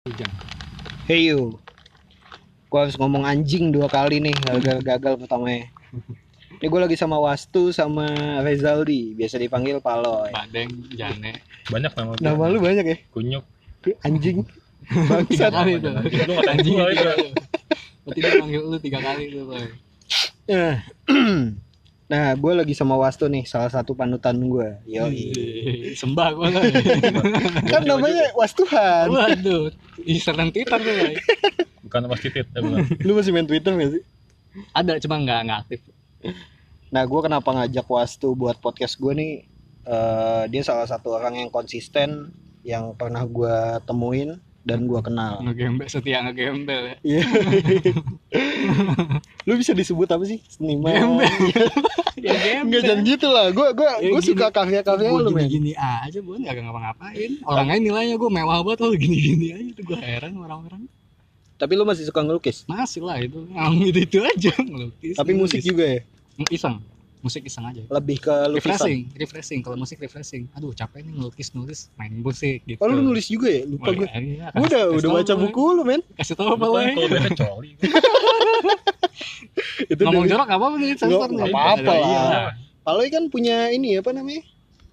Hujan. Hey you Gue harus ngomong anjing dua kali nih Gagal gagal pertamanya Ini gue lagi sama Wastu sama Rezaldi Biasa dipanggil Paloy Badeng, Jane. banyak nama gue Nama lu banyak ya? kunyuk Anjing Tiga Bangsat kali tuh. lu Anjing itu. Berarti dia panggil lu tiga kali tuh. Nah, gue lagi sama Wastu nih Salah satu panutan gue Ih, Sembah gua lah. Kan namanya Wastuhan Waduh, ih serem Twitter tuh, bukan mas titit ya Lu masih main Twitter gak sih? Ada cuma nggak nggak aktif. Nah gue kenapa ngajak Wastu buat podcast gue nih eh, Dia salah satu orang yang konsisten Yang pernah gue temuin Dan gue kenal Ngegembel setia ngegembel ya. Iya. Lu bisa disebut apa sih? Seniman. Gembel. Ya gembel. Enggak jangan gitu lah. Gua gua Ya, gua gini. suka karya-karya Gua lu, men. gini-gini aja, Bon, gak ngapa-ngapain. Orangnya nilainya gue mewah banget lo gini-gini aja tuh gue heran orang-orang. Tapi lu masih suka ngelukis. Masih lah itu, ngomong itu itu aja ngelukis. Tapi musik ngelukis. juga ya. iseng, musik iseng aja. Lebih ke lukisan. Refreshing, refreshing. Kalau musik refreshing. Aduh capek nih ngelukis nulis main musik gitu. Oh, lu nulis juga ya? Lupa Wah, gua. iya, Gua udah kasih udah baca buku lu, men. Kasih tau apa lah. kalau dia kecuali Itu Ngomong dari- jorok apa apa nih sensor Nggak nih. apa-apa Iya. lah. Paloy kan punya ini apa namanya?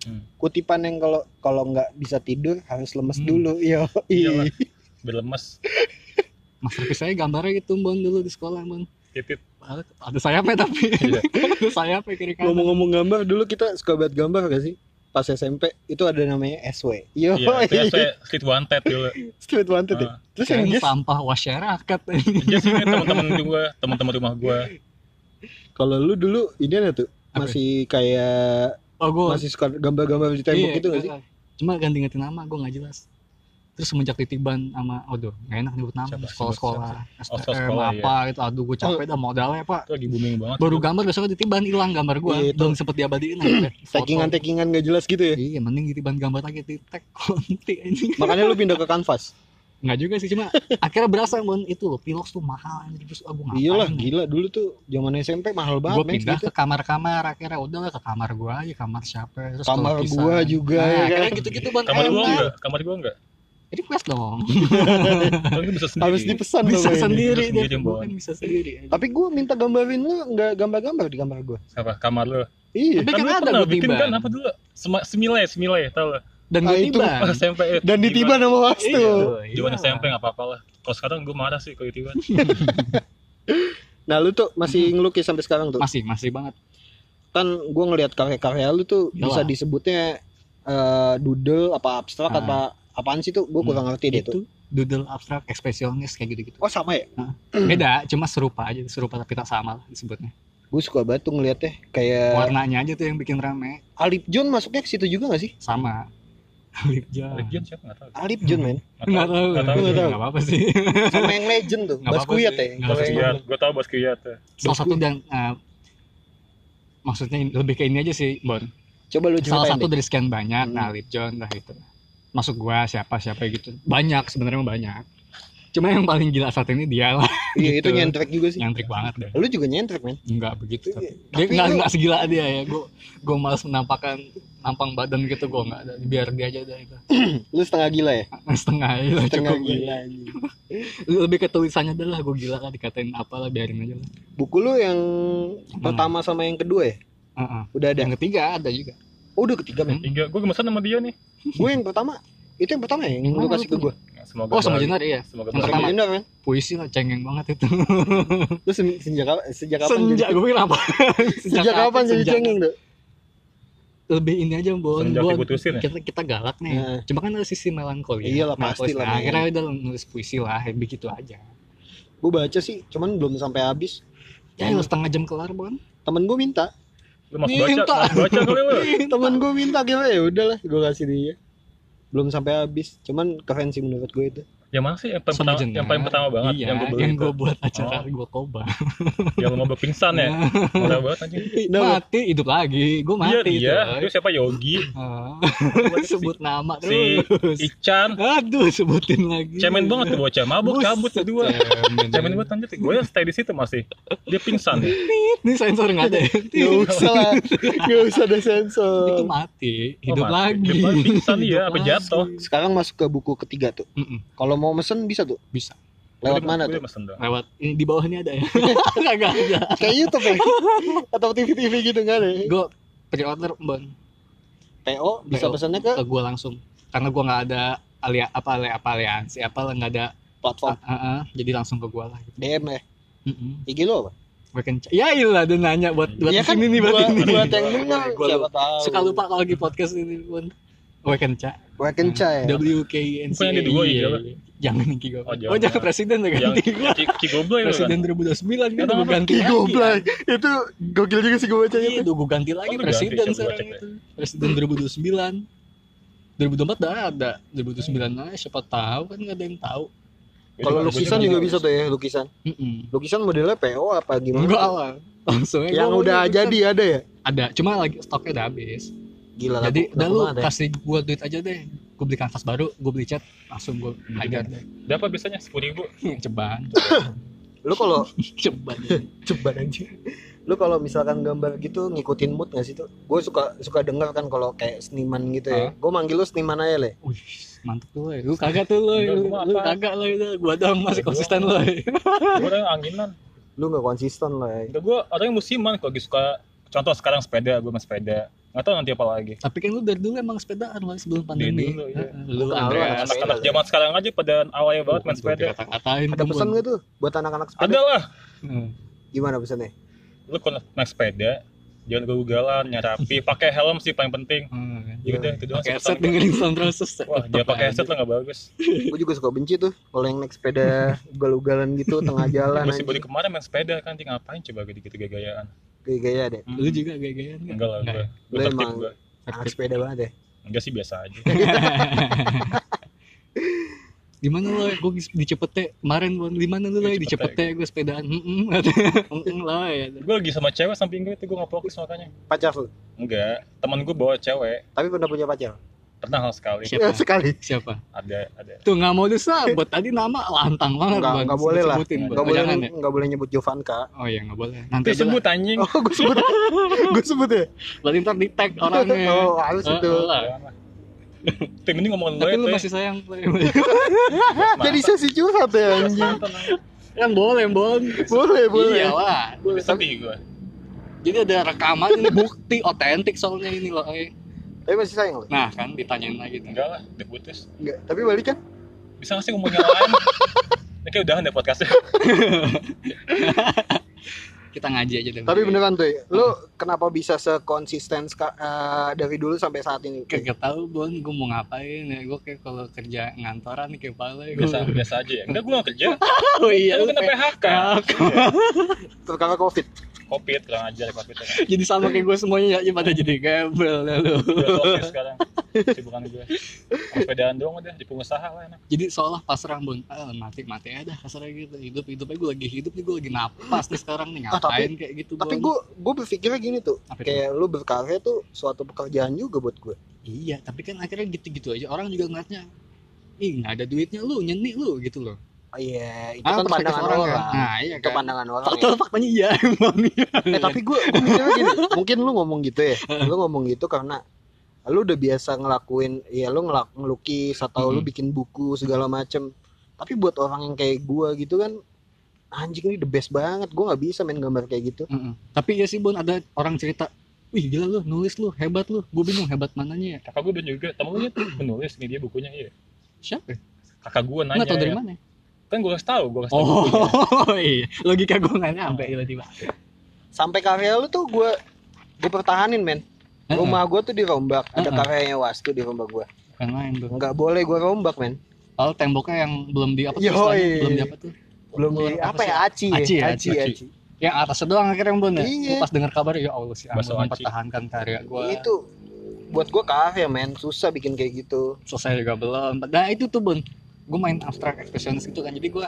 Hmm. Kutipan yang kalau kalau nggak bisa tidur harus lemes Hmm. dulu. Yo. Iya lah. biar lemes Masterpiece saya gambarnya gitu Bon dulu di sekolah Bon. Titit Ada sayapnya tapi. Iya. ada sayapnya kiri kanan. Ngomong-ngomong gambar dulu kita suka banget gambar gak sih? Pas SMP itu ada namanya SW. Yo. iya itu saya street wanted dulu Street wanted ya. Ah. Terus yang guys sampah masyarakat. iya sih ini teman-teman juga teman-teman rumah gue Kalau lu dulu ini ada tuh Apa? masih kayak Oh gue masih suka gambar-gambar di tembok gitu gak sih? Cuma ganti-ganti nama gue nggak jelas. Terus semenjak titiban sama, aduh nggak enak nyebut nama Siapa? sekolah-sekolah, Oh, STM sekolah, apa gitu. Aduh gue capek dah modalnya pak. itu lagi booming banget Baru gambar besok ditiban hilang gambar gue, Iya, itu. belum sempet diabadiin aja. Takingan-takingan gak jelas gitu ya? Iya, mending ditiban gambar lagi di tag konti ini. Makanya lu pindah ke kanvas. Enggak juga sih, cuma akhirnya berasa mon itu loh, pilox tuh mahal anjir terus aku ngapain. Iyalah, gila dulu tuh zaman SMP mahal Gue banget men pindah gitu. ke kamar-kamar akhirnya udah lah ke kamar gue aja, kamar siapa terus Kamar gua juga, Nah, ya kan? akhirnya gitu-gitu ban kamar gue enggak kamar gue enggak Request dong. bisa sendiri Harus dipesan bisa sendiri Bisa sendiri, tuh kan bisa sendiri. Tapi gue minta gambarin lu nggak gambar-gambar di kamar gue. apa kamar lu Iya. Tapi kan lu ada gue bikin kan apa dulu semilai semilai tau lah dan Ah, gue itu. tiban pas SMP eh, Dan ditiban sama Wastu. Iya, Zaman iya. SMP nggak apa-apa lah. Kalau sekarang gue marah sih kalau tiba Nah lu tuh masih ngelukis sampai sekarang tuh. masih masih banget Kan gue ngelihat karya-karya lu tuh Iyalah. bisa disebutnya eh, doodle apa abstrak Ah. apa apaan sih tuh? Gue kurang ngerti deh tuh. itu doodle abstrak ekspresionis kayak gitu-gitu Oh sama ya? beda cuma serupa aja serupa tapi tak sama lah disebutnya Gue suka banget tuh ngeliatnya kayak warnanya aja tuh yang bikin rame Alip John masuknya ke situ juga gak sih? sama lip jar Legion siapa nggak tahu. Alip John men nggak tahu Nggak tahu. Nggak tahu. nggak apa-apa sih sama yang legend tuh Bas apa-apa Kuyat ya yang- Basquiat, gue tahu Basquiat. ya. salah satu dan eh, maksudnya lebih ke ini aja sih Bon coba lu salah satu deh. dari sekian banyak Hmm. nah Lip John lah itu masuk gua siapa siapa gitu banyak sebenarnya banyak cuma yang paling gila saat ini dia lah iya itu gitu. nyentrik juga sih yang trik banget deh lu juga nyentrik men Enggak begitu. Iya, Dia tapi enggak lu- enggak segila dia ya. Gue gue malas menampakkan nampang badan gitu gue enggak ada. Biar dia aja dah itu. lu setengah gila ya Setengah aja lah setengah cukup. gila Lebih ke tulisannya lah gue gila lah dikatain apalah biarin aja lah. buku lu yang pertama sama yang kedua ya Heeh. udah ada Yang ketiga ada juga. Oh udah ketiga men Hmm. Hingga gue gemesan sama dia nih. gue yang pertama itu yang pertama ya yang lu kasih ke gue Ya, Semoga Oh sama. Jenar iya. Semoga Yang pertama. Bener men Puisi lah cengeng banget itu. lu se- sejak kapan sejak kapan Sejak gue bilang apa? sejak kapan jadi Sejak- cengeng tuh Lebih ini aja Bon. Gua- diputusin ya? kita kita galak nih. Heeh. Cuma kan ada sisi melankoli. Iyalah, pasti lah, Nah, akhirnya udah nulis puisi lah, begitu aja. gue baca sih cuman belum sampai habis Ya, lu setengah jam kelar, Bon. temen gue minta Lu masuk baca, Minta. masuk baca kali lu. temen gue minta gimana ya udahlah gue kasih dia belum sampai habis cuman keren sih menurut gue itu Yang mana sih yang paling pertama, yang paling pertama banget iya, yang gue beli yang itu. gue buat acara Oh. gue koba Yang mau pingsan ya. Marah banget anjing. Mati hidup lagi gue Iya mati dia, itu itu siapa Yogi, Ah. sebut nama si terus Ican, aduh sebutin lagi cemen banget tuh bocah, mabuk cabut berdua. cemen. Cemen banget anjir, gue yang stay di situ masih. Dia pingsan. ini sensor nggak ada ya? Gak usah lah Gak usah ada itu sensor mati hidup Oh, mati. lagi Hidup lagi, pingsan dia, Hidup apa jatuh. Sekarang masuk ke buku ketiga tuh. Kalau mau mesen bisa tuh. bisa Lewat Gua mana tuh? gua udah mesen dong. lewat ini di bawah ini ada ya kagak ada Kayak YouTube ya. Atau TV-TV gitu nggak ada. ya? gue pre-order bon PO bisa PO. pesannya ke ke gue langsung karena gue nggak ada alia apa alia apa aliansi apa nggak ada platform ah, ah, ah, jadi langsung ke gue lah gitu. DM ya. Mm-mm. IG lo apa? Kan ya iyalah dia nanya buat buat Iya kan ini nih buat ini buat yang dengar Gua siapa tahu. suka lupa kalau lagi podcast ini pun Wekenca Wekenca ya. W K N Bukan yang di dua, iya, apa? jangan Ki Goblay. Oh, oh jangan. jangan presiden udah Yang ganti gue Ki- Ki Goblay itu kan. presiden 2029 kan udah ganti Ki lagi Goblay. Itu gokil juga sih gue bacanya Iya, tuh. udah gue ganti lagi Oh, presiden ganti, sekarang itu. Presiden 2029. 2024 udah ada. 2029 aja siapa tahu kan nggak ada yang tahu. Gua Kalau lukisan gua juga bisa tuh ya, lukisan. Lukisan modelnya PO apa gimana? Enggak lah. Langsung Yang gua udah jadi ada ya? Ada, cuma lagi stoknya udah habis. Gila Jadi laku lu ya. kasih gua duit aja deh. Gua beli kanvas baru, gua beli cat, langsung gua hajar deh. Berapa biasanya? Sepuluh ribu. Ceban. Lu kalau Ceban. coba anjir. Lu kalau misalkan gambar gitu ngikutin mood gak sih tuh? Gue suka suka denger kan kalau kayak seniman gitu ya. Gue manggil lu seniman aja le. Wih, mantep lu. eh. Lu kagak tuh lu. Lu, kagak lu itu. Gua doang masih konsisten eh. Gue orang anginan. Lu gak konsisten lah ya. Gue orang yang musiman kalau suka contoh sekarang sepeda, gue main sepeda. Tahu nanti apa lagi. Tapi kan lu dari dulu emang sepedaan lah sebelum pandemi. dulu, iya. Heeh, Lu Anak-anak zaman sekarang aja pada awalnya banget main sepeda. Kata-katain Ada pesan gak tuh buat anak-anak sepeda? Ada lah. Gimana pesannya? Lu kalau naik sepeda, jangan gagal-galan, nyarapi, pakai helm sih paling penting. Ya udah, itu doang Pakai headset dengerin sound Roses. Wah, jangan pakai headset lah nggak bagus. Gue juga suka benci tuh kalau yang naik sepeda ugal-ugalan gitu tengah jalan Gue sih anjing. baru kemarin main sepeda kan, Ting, ngapain coba gitu-gitu gaya-gayaan. Gaya-gaya deh. Lu juga gaya-gayaan kan? Enggak lah, gue. ya? Gue Lu emang- gue. Anak sepeda banget ya. Enggak sih biasa aja. Gimana lo? Gue di Cepete kemarin di mana lu lo Di di Cepete. Gue sepedaan. Heeh. Heeh lah ya. gue lagi sama cewek samping gue itu gue nggak fokus makanya. Pacar lu. Enggak, teman gue bawa cewek. Tapi pernah punya pacar. Pernah hal sekali. Siapa? Sekali. Siapa? Ada, ada. Tuh nggak mau disebut tadi nama lantang banget Enggak, Bon. enggak boleh lah. Sebutin, Bon. Enggak Oh, boleh ya? enggak boleh nyebut Jovanka. Oh iya nggak boleh. Nanti sebut anjing. Oh, gue sebut. gue sebut ya. Berarti ntar di tag orangnya. Oh, harus Eh, itu. lah. Tim ini ngomongin lo Tapi ya, lu masih sayang. Jadi sesi curhat ya anjing. Yang boleh, Bon. Boleh, boleh. Iya lah. Gue sedih gue. Jadi ada rekaman ini bukti otentik soalnya ini loh. eh. Tapi masih sayang lu. Nah kan ditanyain lagi tuh. Enggak lah, udah putus. Enggak, tapi balik kan? Bisa nggak sih ngomongin yang lain? Ini kayak udahan deh podcastnya. Kita ngaji aja deh. Tapi beneran tuh, lu kenapa bisa sekonsisten eh, dari dulu sampai saat ini? Kagak tahu Bon, gue mau ngapain ya. Gue kayak kalau kerja ngantoran nih kayak pala ya. Biasa, biasa aja ya. Enggak, gue nggak kerja. Oh iya, Lu kena kayak- PHK. Iya. Terkala covid. Covid, kurang ajar Covid. jadi sama kayak gue semuanya ya, pada jadi gabel ya lu. Sosial sekarang. Sibukan gue. Sepedaan doang udah, di pengusaha lah enak. Jadi seolah pasrah Bon, ah, mati mati aja dah kasarnya gitu. Hidup hidup aja gue lagi hidup nih gue lagi napas nih sekarang nih Ah, tapi- ngapain kayak gitu. Tapi gue gue berpikirnya gini tuh, Apa itu? kayak lu berkarya tuh suatu pekerjaan juga buat gue. Iya, tapi kan akhirnya gitu-gitu aja. Orang juga ngeliatnya, ih nggak ada duitnya lu, nyeni lu gitu loh. Oh, Iya, itu Ah, kan pandangan orang orang. kan. Nah, iya Itu kan. pandangan orang. Fakta ya. faktanya iya emang. Eh, tapi gue gue mikirnya gini, mungkin lu ngomong gitu ya. Lu ngomong gitu karena lu udah biasa ngelakuin ya lu ngelak ngelukis atau lu Mhm. bikin buku segala macem tapi buat orang yang kayak gua gitu kan anjing ini the best banget gua nggak bisa main gambar kayak gitu Mm-mm. Tapi ya sih Bon ada orang cerita, wih gila lu nulis lu hebat lu. Gue bingung hebat mananya ya. Kakak gue udah juga, temen lu tuh menulis nih dia bukunya iya. Siapa? Kakak gue nanya. Nggak tahu dari ya. mana? Kan gue kasih tahu, gue kasih tahu. bukunya. Oh iya, logika gue nggak nyampe tiba-tiba. sampai karya lu tuh gua gue pertahanin men rumah gua tuh dirombak ada karyanya wastu di rumah gua Bukan main tuh. nggak boleh gua rombak men Oh temboknya yang belum di apa tuh? Belum di apa tuh? belum di Apa ya aci ya Aci ya, aci aci. aci Yang atasnya doang akhirnya Bon ya. Iya. Pas dengar kabar ya Allah sih, aci. mempertahankan karya gue. itu buat gua karya men susah bikin kayak gitu selesai juga belum nah itu tuh bun gue main abstrak ekspresionis gitu kan jadi gue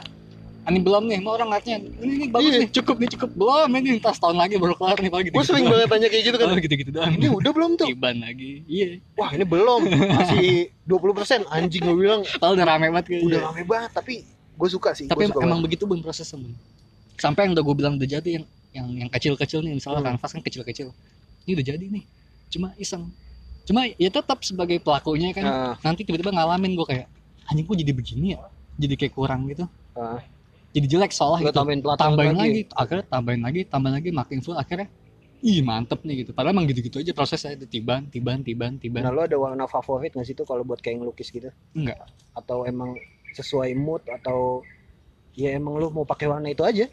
ini belum nih mau orang ngeliatnya ini, ini bagus Iya. nih cukup nih cukup belum ini tas tahun lagi baru kelar nih pagi. Gua sering banget tanya kayak gitu kan. Oh, gitu gitu doang. Ini udah belum tuh? Iban lagi. Iya. Wah ini belum. Masih 20% anjing gua bilang. Kalau udah rame banget kayaknya. Udah rame banget tapi gue suka sih tapi suka emang banget. begitu bun prosesnya bun. Sampai yang udah gue bilang udah jadi yang yang yang kecil kecil nih misalnya Hmm. kanvas kan kecil kecil ini udah jadi nih cuma iseng. Cuma ya tetap sebagai pelakunya kan Nah, nanti tiba-tiba ngalamin gue kayak anjing kok jadi begini ya jadi kayak kurang gitu nah. jadi jelek Lu gitu tambahin tambahin lagi. lagi akhirnya tambahin lagi tambahin lagi makin full akhirnya ih mantep nih gitu padahal emang gitu-gitu aja prosesnya itu tiban tiban tiban tiban Nah, lu ada warna favorit nggak sih tuh kalau buat kayak ngelukis gitu? enggak Atau emang sesuai mood atau ya emang lu mau pakai warna itu aja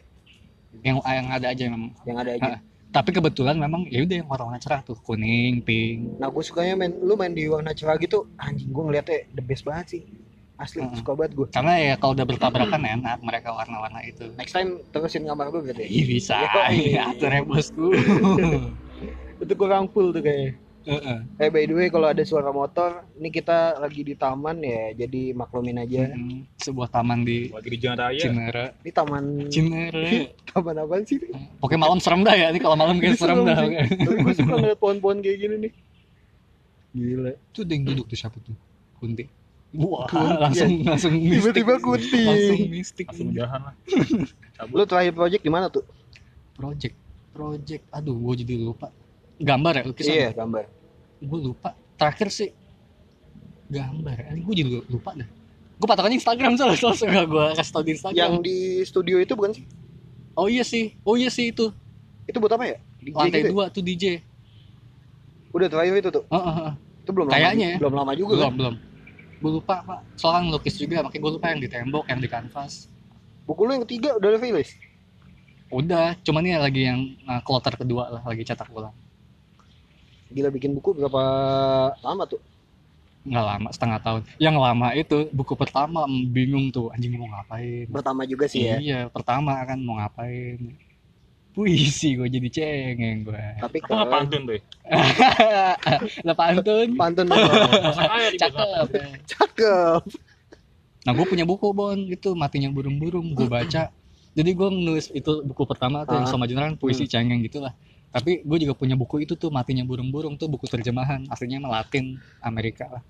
yang yang ada aja memang yang ada aja. tapi kebetulan memang ya udah yang warna-warna cerah tuh kuning pink Nah, gue sukanya main lu main di warna cerah gitu, anjing gue ngeliatnya the best banget sih. Asli, Heeh. suka banget gue. karena ya kalau udah bertabrakan enak mereka warna-warna itu Next time terusin gambar gue berarti. Ih bisa, Yoi. atur ya bosku. Itu kurang full tuh kayaknya. Heeh. Eh by the way kalau ada suara motor, ini kita lagi di taman ya, jadi maklumin aja. Mm, Sebuah taman di lagi di jalan raya Cinere. Ini taman Cinere. taman apa sih? Pokoknya malam serem dah ya, ini kalau malam kayak serem dah. sih. Tapi gue suka ngeliat pohon-pohon kayak gini nih. Gila. Itu ada yang duduk tuh siapa tuh? Kunti. Wah, langsung langsung mistik. Tiba-tiba kunti. Langsung mistik. langsung udahan lah Lu terakhir project di mana tuh? Project, project. Aduh, gue jadi lupa. Gambar ya, lukisan. Iya, gambar. Gue lupa. Terakhir sih gambar. Eh, gue jadi lupa dah. Gue patokannya Instagram soalnya, soalnya gue kasih tau di Instagram. Yang di studio itu bukan sih? Oh iya sih, oh iya sih itu. Itu buat apa ya? DJ Lantai gitu ya? dua tuh DJ. Udah terakhir itu tuh. Heeh, heeh. Itu belum Kayaknya lama, ya. belum lama juga belum kan? belum gue lupa pak soalnya kan ngelukis juga makanya gue lupa yang di tembok yang di kanvas Buku lu yang ketiga udah rilis. udah cuman ini lagi yang uh, kloter kedua lah lagi cetak ulang Gila bikin buku berapa lama tuh? nggak lama setengah tahun yang lama itu buku pertama bingung tuh anjing mau ngapain Pertama juga sih ya. iya pertama kan mau ngapain puisi gue jadi cengeng gue Tapi nggak keren. pantun tuh lah pantun. Pantun cakep. Cakep. nah gue punya buku bon itu matinya burung-burung gue baca. Jadi gue nulis itu buku pertama tuh yang Ah. sama Jeneran puisi cengeng gitu lah tapi gue juga punya buku itu tuh matinya burung-burung tuh buku terjemahan. Aslinya mah Latin Amerika lah.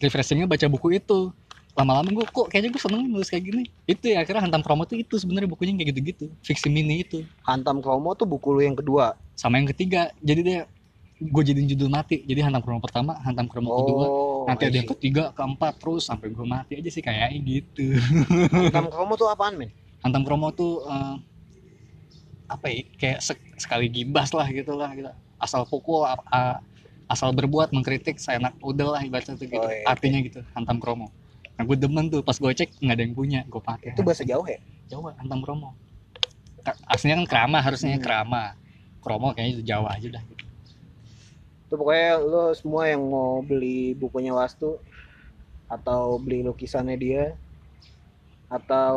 Refreshingnya baca buku itu lama-lama gue kok kayaknya gue seneng nulis kayak gini. Itu ya akhirnya hantam promo tuh itu sebenarnya bukunya kayak gitu-gitu. Fiksi mini itu. Hantam Kromo tuh buku lu yang kedua. sama yang ketiga. Jadi dia gue jadiin judul mati. Jadi hantam promo pertama hantam promo kedua. Oh, nanti I ada yang see. ketiga keempat terus sampai gue mati aja sih kayaknya gitu. Hantam Kromo tuh apaan, men? hantam promo tuh eh, apa ya kayak sek- sekali gibas lah gitu lah gitu. asal pukul asal berbuat mengkritik saya enak udah lah ibaratnya tuh gitu. Oh, iya, artinya gitu hantam promo nah gue demen tuh pas gue cek nggak ada yang punya gue pakai Itu bahasa Jawa ya? Jawa hantam promo Ka- aslinya kan kerama harusnya Hmm. kerama kromo kayaknya itu Jawa aja dah gitu. Itu pokoknya lu semua yang mau beli bukunya Wastu atau beli lukisannya dia atau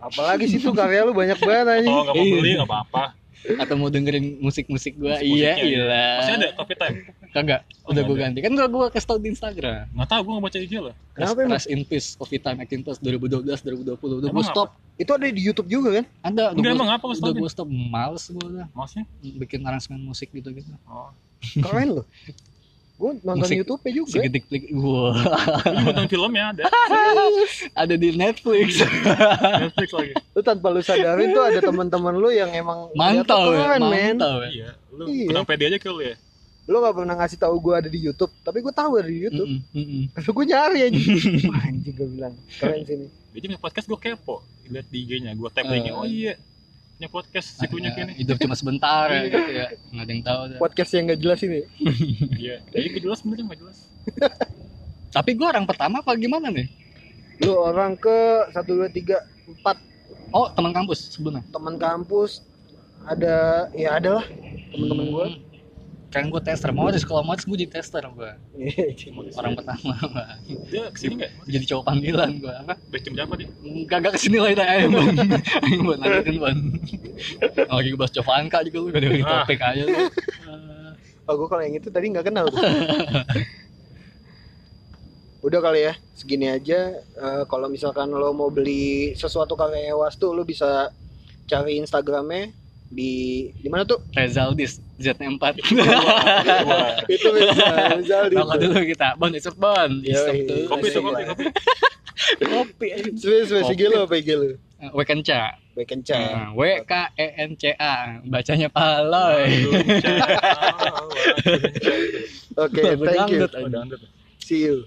apalagi sih tuh karya lu banyak banget aja. atau nggak mau beli nggak apa-apa atau mau dengerin musik-musik gue Musik-musiknya iya ya. iya masih ada coffee time? Kagak. Oh, udah ada. ganti. Kan gak gue kasih tau di Instagram. Nggak tahu gue nggak baca IG lah. Kenapa Rest, emang? Rest in Peace Coffee Time Macintosh 2012 2020 udah gue Emang stop. Itu ada di YouTube juga kan? ada. Udah enggak emang apa udah gue stop. Males gue udah maksudnya bikin aransemen musik gitu gitu oh. Keren loh. Gue nonton Musik- YouTube-nya juga. segedik klik wah Ini nonton filmnya ada ada di Netflix Netflix lagi Lu tanpa lu sadarin tuh ada teman-teman lu yang emang mantau ya mantau ya iya lu Iya. kurang pede aja kali ya Lu gak pernah ngasih tahu gue ada di YouTube, tapi gue tahu ada di YouTube. Mm-mm, mm-mm. Lalu gue nyari aja. Wah, anjing gue bilang keren sini. dia punya podcast gue kepo lihat di IG-nya gue tap Eh. lagi oh iya punya podcast si punya Ya, kini. hidup cuma sebentar ya gitu ya. Nggak ada yang tahu dah. Podcast yang gak jelas ini. iya. Jadi nggak jelas bener nggak jelas. Tapi gue orang pertama apa gimana nih? Lu orang ke 1 2 3 4 oh teman kampus sebelumnya? Teman kampus ada ya ada lah teman-teman gue. Kan gue tester. Mau di sekolah modis gue jadi tester gue orang pertama dia ke sini nggak? Jadi cowok panggilan gue apa Baik jam berapa dia Kagak ke sini lah itu ayo bang Ayo buat lanjutin bang Lagi ngebahas Jovanka juga lu Gak ada Ah. topik aja lu. Oh gue kalau yang itu tadi nggak kenal tuh. Udah kali ya segini aja. Eh, kalau misalkan lo mau beli sesuatu karya Wastu, lo bisa cari Instagramnya di di mana tuh? Rezaldis Z4 Wah, itu di Rokok dulu kita Bon isep bon kopi tuh kopi kopi Kopi aja Sebenarnya sebenarnya IG lo apa IG lo? Wekenca. Wekenca. Nah, W K E N C A. Bacanya paloy. Oke, thank you. See you.